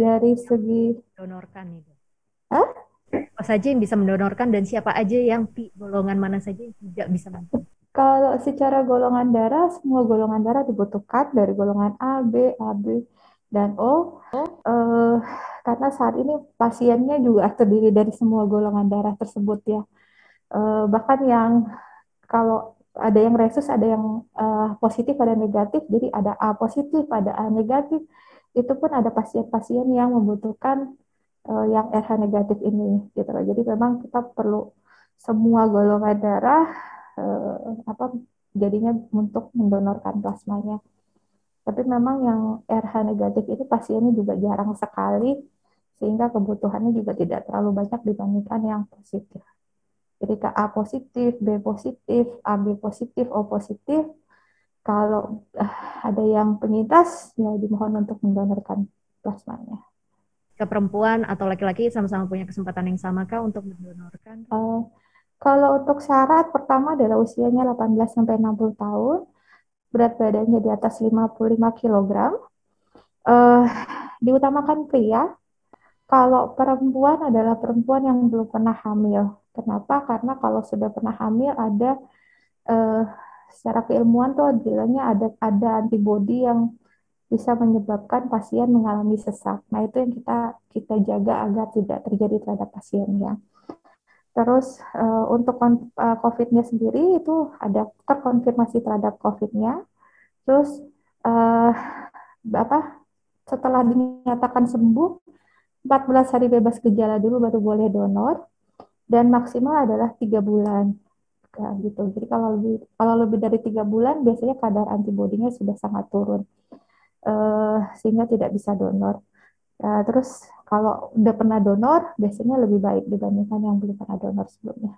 dari segi donorkan itu. Hah? Apa saja yang bisa mendonorkan dan siapa aja yang golongan mana saja yang tidak bisa mendonorkan? Kalau secara golongan darah, semua golongan darah dibutuhkan dari golongan A, B, AB, dan O. Uh, karena saat ini pasiennya juga terdiri dari semua golongan darah tersebut ya. Uh, bahkan yang kalau ada yang resus, ada yang uh, positif, ada negatif. Jadi ada A positif, ada A negatif. Itu pun ada pasien-pasien yang membutuhkan uh, yang RH negatif ini. Gitu loh. Jadi memang kita perlu semua golongan darah uh, apa jadinya untuk mendonorkan plasmanya. Tapi memang yang RH negatif itu pasiennya juga jarang sekali sehingga kebutuhannya juga tidak terlalu banyak dibandingkan yang positif. Jadi ke A positif, B positif, AB positif, O positif. Kalau uh, ada yang penyintas, ya dimohon untuk mendonorkan plasmanya. Ke perempuan atau laki-laki sama-sama punya kesempatan yang sama kah untuk mendonorkan? Uh, kalau untuk syarat pertama adalah usianya 18 sampai 60 tahun, berat badannya di atas 55 kg. Uh, diutamakan pria. Kalau perempuan adalah perempuan yang belum pernah hamil. Kenapa? Karena kalau sudah pernah hamil ada uh, secara keilmuan tuh bilangnya ada ada antibodi yang bisa menyebabkan pasien mengalami sesak. Nah, itu yang kita kita jaga agar tidak terjadi terhadap pasiennya. Terus uh, untuk uh, COVID-nya sendiri itu ada terkonfirmasi terhadap COVID-nya. Terus uh, apa? Setelah dinyatakan sembuh, 14 hari bebas gejala dulu baru boleh donor dan maksimal adalah tiga bulan kayak gitu. Jadi kalau lebih kalau lebih dari tiga bulan biasanya kadar antibodinya sudah sangat turun. Uh, sehingga tidak bisa donor. Uh, terus kalau udah pernah donor biasanya lebih baik dibandingkan yang belum pernah donor sebelumnya.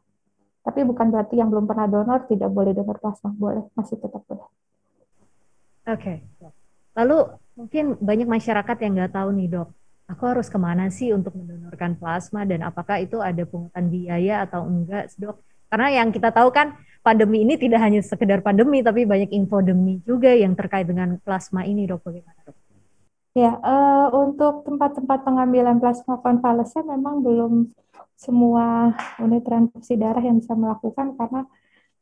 Tapi bukan berarti yang belum pernah donor tidak boleh donor plasma. Boleh masih tetap boleh. Oke. Okay. lalu mungkin banyak masyarakat yang nggak tahu nih dok. Aku harus ke mana sih untuk mendonorkan plasma? Dan apakah itu ada pungutan biaya atau enggak dok? Karena yang kita tahu kan pandemi ini tidak hanya sekedar pandemi tapi banyak infodemi juga yang terkait dengan plasma ini dok. Bagaimana dok? Ya, uh, untuk tempat-tempat pengambilan plasma konvalesen memang belum semua unit transfusi darah yang bisa melakukan karena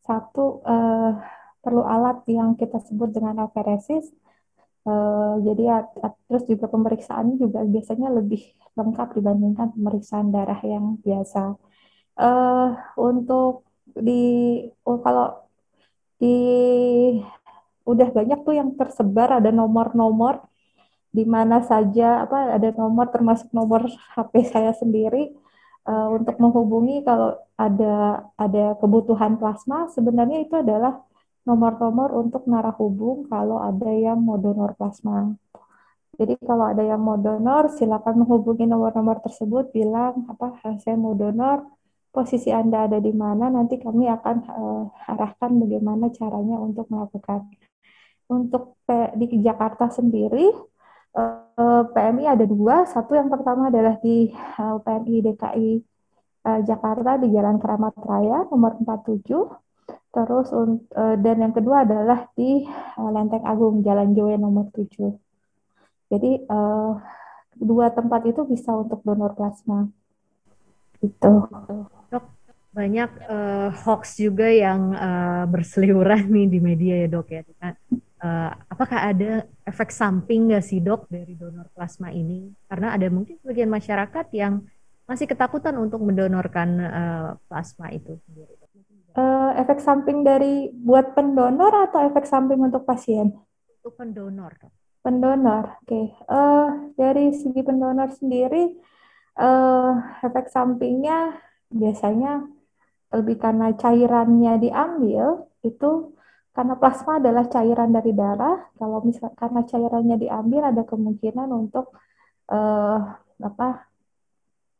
satu uh, perlu alat yang kita sebut dengan aferesis Uh, jadi terus juga pemeriksaan juga biasanya lebih lengkap dibandingkan pemeriksaan darah yang biasa. Uh, untuk di oh, kalau di udah banyak tuh yang tersebar ada nomor-nomor di mana saja apa ada nomor termasuk nomor HP saya sendiri uh, untuk menghubungi kalau ada ada kebutuhan plasma sebenarnya itu adalah nomor-nomor untuk narah hubung kalau ada yang mau donor plasma. Jadi kalau ada yang mau donor, silakan menghubungi nomor-nomor tersebut, bilang apa saya mau donor, posisi Anda ada di mana, nanti kami akan uh, arahkan bagaimana caranya untuk melakukan. Untuk P di Jakarta sendiri, uh, PMI ada dua, satu yang pertama adalah di uh, PMI DKI uh, Jakarta di Jalan Keramat Raya nomor 47, Terus dan yang kedua adalah di Lenteng Agung Jalan Jowe nomor 7. Jadi dua tempat itu bisa untuk donor plasma. Itu. Dok, banyak uh, hoax juga yang uh, berseliweran nih di media ya dok ya. Uh, apakah ada efek samping nggak sih dok dari donor plasma ini? Karena ada mungkin sebagian masyarakat yang masih ketakutan untuk mendonorkan uh, plasma itu sendiri uh, efek samping dari buat pendonor atau efek samping untuk pasien? Untuk pendonor. Pendonor, oke. Okay. Uh, dari segi pendonor sendiri, uh, efek sampingnya biasanya lebih karena cairannya diambil itu karena plasma adalah cairan dari darah. Kalau misalnya karena cairannya diambil ada kemungkinan untuk uh, apa?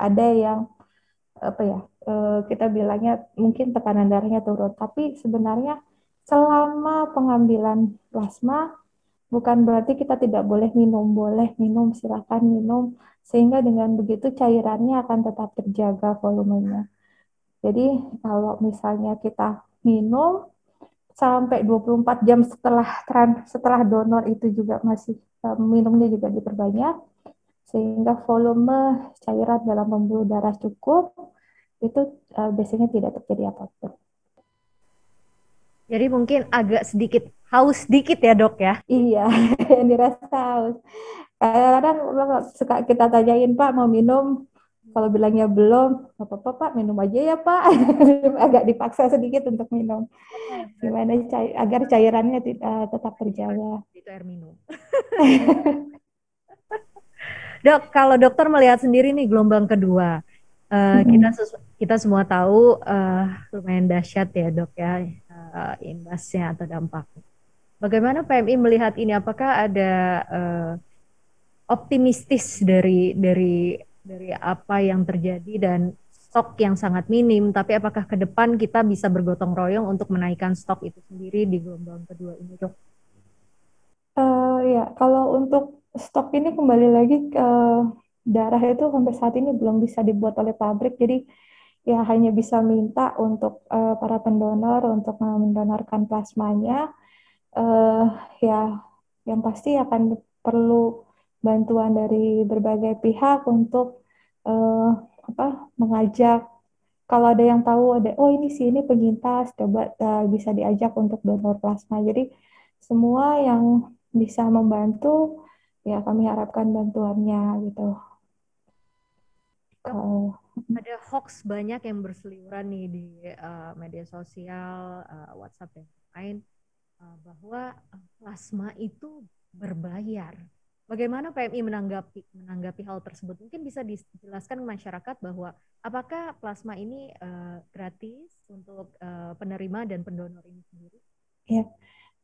Ada yang apa ya Eh, kita bilangnya mungkin tekanan darahnya turun. Tapi sebenarnya selama pengambilan plasma bukan berarti kita tidak boleh minum, boleh minum, silakan minum sehingga dengan begitu cairannya akan tetap terjaga volumenya. Jadi kalau misalnya kita minum sampai 24 jam setelah setelah donor itu juga masih eh, minumnya juga diperbanyak sehingga volume cairan dalam pembuluh darah cukup itu uh, biasanya tidak terjadi apa-apa. Jadi mungkin agak sedikit haus sedikit ya dok ya? Iya, yang dirasa haus. Kadang-kadang suka kita tanyain Pak mau minum, kalau bilangnya belum, apa-apa Pak minum aja ya Pak. Agak dipaksa sedikit untuk minum. Gimana cair, agar cairannya tidak tetap terjaga. Itu air minum. Dok, kalau dokter melihat sendiri nih gelombang kedua, uh, kita kita semua tahu uh, lumayan dahsyat ya dok ya uh, imbasnya atau dampaknya. Bagaimana PMI melihat ini? Apakah ada uh, optimistis dari dari dari apa yang terjadi dan stok yang sangat minim, tapi apakah ke depan kita bisa bergotong royong untuk menaikkan stok itu sendiri di gelombang kedua ini, dok? Uh, ya, kalau untuk stok ini kembali lagi ke darah itu sampai saat ini belum bisa dibuat oleh pabrik, jadi ya hanya bisa minta untuk uh, para pendonor untuk mendonorkan plasmanya. Uh, ya, yang pasti akan perlu bantuan dari berbagai pihak untuk uh, apa mengajak kalau ada yang tahu ada oh ini sih ini penyintas coba uh, bisa diajak untuk donor plasma jadi semua yang bisa membantu ya kami harapkan bantuannya gitu. Oh. Ada hoax banyak yang berseliweran nih di uh, media sosial, uh, WhatsApp dan lain uh, bahwa plasma itu berbayar. Bagaimana PMI menanggapi menanggapi hal tersebut? Mungkin bisa dijelaskan ke masyarakat bahwa apakah plasma ini uh, gratis untuk uh, penerima dan pendonor ini sendiri? Ya,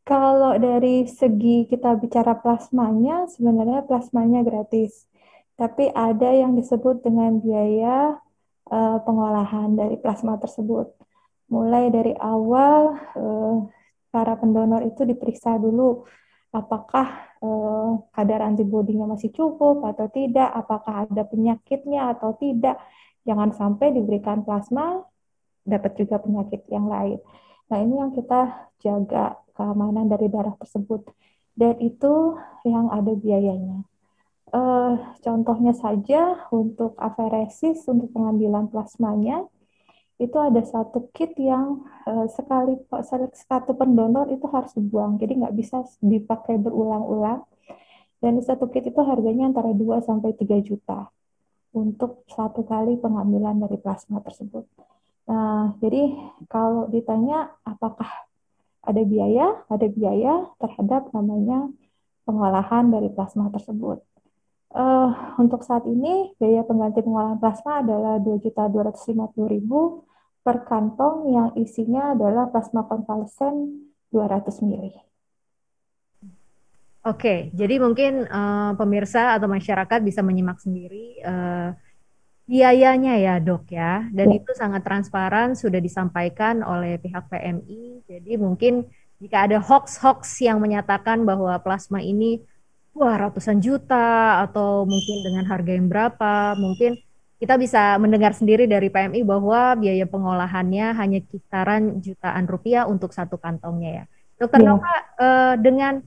kalau dari segi kita bicara plasmanya, sebenarnya plasmanya gratis. Tapi ada yang disebut dengan biaya uh, pengolahan dari plasma tersebut. Mulai dari awal, uh, para pendonor itu diperiksa dulu apakah uh, kadar antibodinya masih cukup atau tidak, apakah ada penyakitnya atau tidak. Jangan sampai diberikan plasma, dapat juga penyakit yang lain. Nah, ini yang kita jaga keamanan dari darah tersebut. Dan itu yang ada biayanya. Uh, contohnya saja untuk aferesis, untuk pengambilan plasmanya, itu ada satu kit yang uh, sekali satu pendonor itu harus dibuang, jadi nggak bisa dipakai berulang-ulang. Dan satu kit itu harganya antara 2 sampai 3 juta untuk satu kali pengambilan dari plasma tersebut. Nah, jadi kalau ditanya apakah ada biaya, ada biaya terhadap namanya pengolahan dari plasma tersebut. Uh, untuk saat ini biaya pengganti pengolahan plasma adalah 2.250.000 per kantong yang isinya adalah plasma konvalesen 200 ml. Oke, jadi mungkin uh, pemirsa atau masyarakat bisa menyimak sendiri uh, biayanya ya dok ya dan ya. itu sangat transparan sudah disampaikan oleh pihak PMI jadi mungkin jika ada hoax-hoax yang menyatakan bahwa plasma ini wah ratusan juta atau mungkin dengan harga yang berapa mungkin kita bisa mendengar sendiri dari PMI bahwa biaya pengolahannya hanya kisaran jutaan rupiah untuk satu kantongnya ya dokter ya. Nova eh, dengan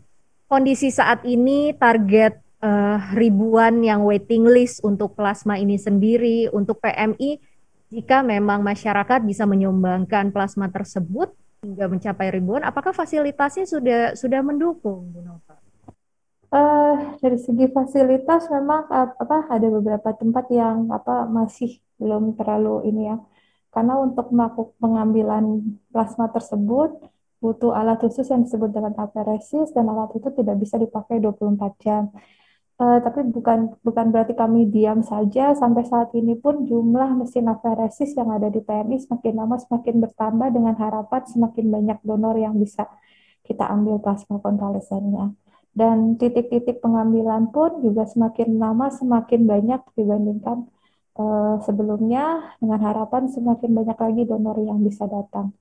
kondisi saat ini target uh, ribuan yang waiting list untuk plasma ini sendiri untuk PMI jika memang masyarakat bisa menyumbangkan plasma tersebut hingga mencapai ribuan apakah fasilitasnya sudah sudah mendukung Bu Nova? Uh, dari segi fasilitas memang apa ada beberapa tempat yang apa masih belum terlalu ini ya karena untuk melakukan pengambilan plasma tersebut butuh alat khusus yang disebut dengan aparesis dan alat itu tidak bisa dipakai 24 jam. Uh, tapi bukan bukan berarti kami diam saja. Sampai saat ini pun jumlah mesin aferesis yang ada di PMI semakin lama semakin bertambah dengan harapan semakin banyak donor yang bisa kita ambil plasma konvalesennya. Dan titik-titik pengambilan pun juga semakin lama semakin banyak dibandingkan uh, sebelumnya dengan harapan semakin banyak lagi donor yang bisa datang.